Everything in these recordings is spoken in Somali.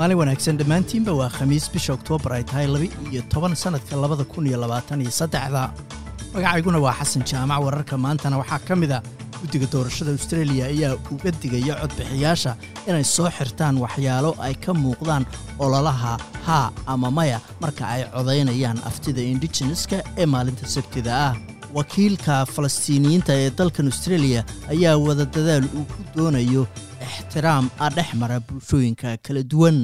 maalin wanaagsan dhammaantiinba waa khamiis bisha oktoobar ay tahay laba iyo toban sannadka labada kun iyo labaatan iyo saddexda. Magacayguna waa xasan jaamac wararka maantana waxaa ka mid a guddiga doorashada austreeliya ayaa uga digaya codbixiyaasha inay soo xirtaan waxyaalo ay ka muuqdaan ololaha haa ama maya marka ay codaynayaan aftida indigeneska ee maalinta sabtida ah. Wakiilka falastiiniyiinta ee dalkan austreeliya ayaa wada dadaal uu ku doonayo ixtiraam dhex mara bulshooyinka kala duwan.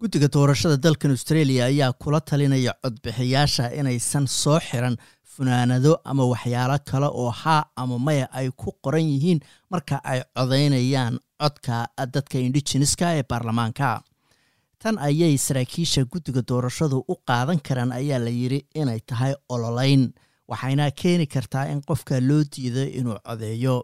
Guddiga doorashada dalkan austreeliya ayaa kula talinaya codbixiyaasha inaysan soo xiran funaanado ama waxyaalo kale oo haa ama maya ay ku qoran yihiin marka ay codaynayaan codka dadka indigeneska ee baarlamaanka tan ayay saraakiisha guddiga doorashadu u qaadan karaan ayaa la yidhi inay tahay ololeyn waxayna keeni kartaa in qofka loo diido inuu codeeyo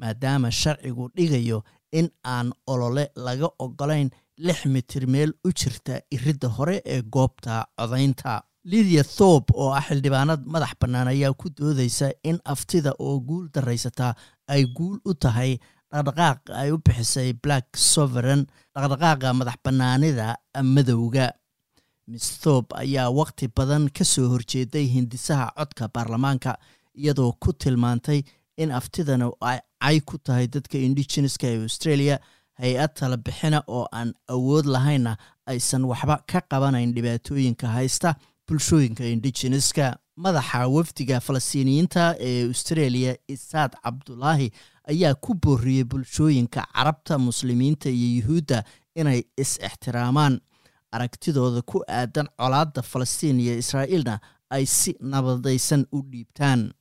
maadaama sharcigu dhigayo in aan olole laga ogolayn lix mitir meel u jirta iridda hore ee goobta codaynta. Lidia thorb oo ah xildhibaanad madax bannaan ayaa ku doodaysa in aftida oo guul daraysataa ay guul u tahay dhaqdhaqaaq ay u bixisay black sovereign dhaqdhaqaaqa madax bannaanida madowga. Miss thorb ayaa waqti badan ka soo horjeeday hindisaha codka baarlamaanka iyadoo ku tilmaantay in aftidana ay cay ku tahay dadka indigeneska ee australia hay'ad tala bixina oo aan awood lahaynna aysan waxba ka qabanayn dhibaatooyinka haysta bulshooyinka indigeneska madaxa wafdiga falastiiniyiinta ee australia isaad cabdulaahi ayaa ku booriyey bulshooyinka carabta muslimiinta iyo yuhuudda inay is-ixtiraamaan aragtidooda ku aadan colaadda falastiin iyo israa'iilna ay si nabadaysan u dhiibtaan.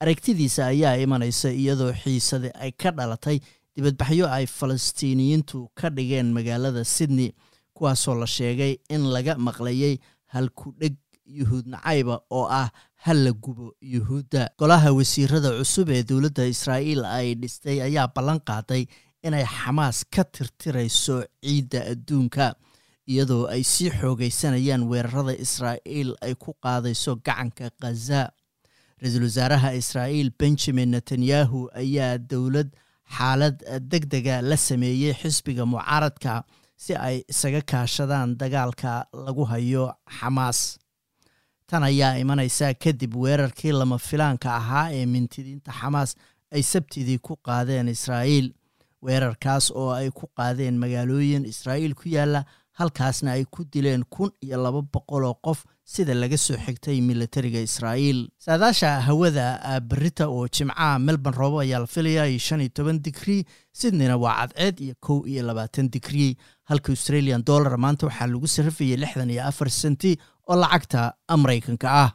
Aragtidiisa ayaa imanaysa iyadoo xiisade ay ka dhalatay dibadbaxyo ay falastiiniyiintu ka dhigeen magaalada sydney kuwaasoo la sheegay in laga maqlayay halku-dheg yuhuud nacayba oo ah hal la gubo yuhuudda. Golaha wasiirada cusub ee dowladda israa'iil ay dhistay ayaa ballan qaaday inay xamaas ka tirtirayso ciidda adduunka iyadoo ay sii xoogaysanayaan weerarada israa'iil ay ku qaadayso gacanka khaza ra'iisul wasaaraha israa'iil benjamin netanyahu ayaa dowlad xaalad deg dega la sameeyey xisbiga mucaaradka si ay isaga kaashadaan dagaalka lagu hayo xamaas tan ayaa imanaysa kadib weerarkii lama filaanka ahaa ee mintidiinta xamaas ay sabtidii ku qaadeen israa'iil. Weerarkaas oo ay ku qaadeen magaalooyin israa'iil ku yaalla halkaasna ay ku dileen kun iyo laba boqol oo qof sida laga soo xigtay militariga israa'iil. Saadaasha hawada berita oo jimcaha melbourne roobo ayaa la filaya iyo shan iyo toban digrii sydneyna waa cadceed iyo kow iyo labaatan digrii. Halka australian dollar maanta waxaa lagu sarrafayay lixdan iyo afar senti oo lacagta maraykanka ah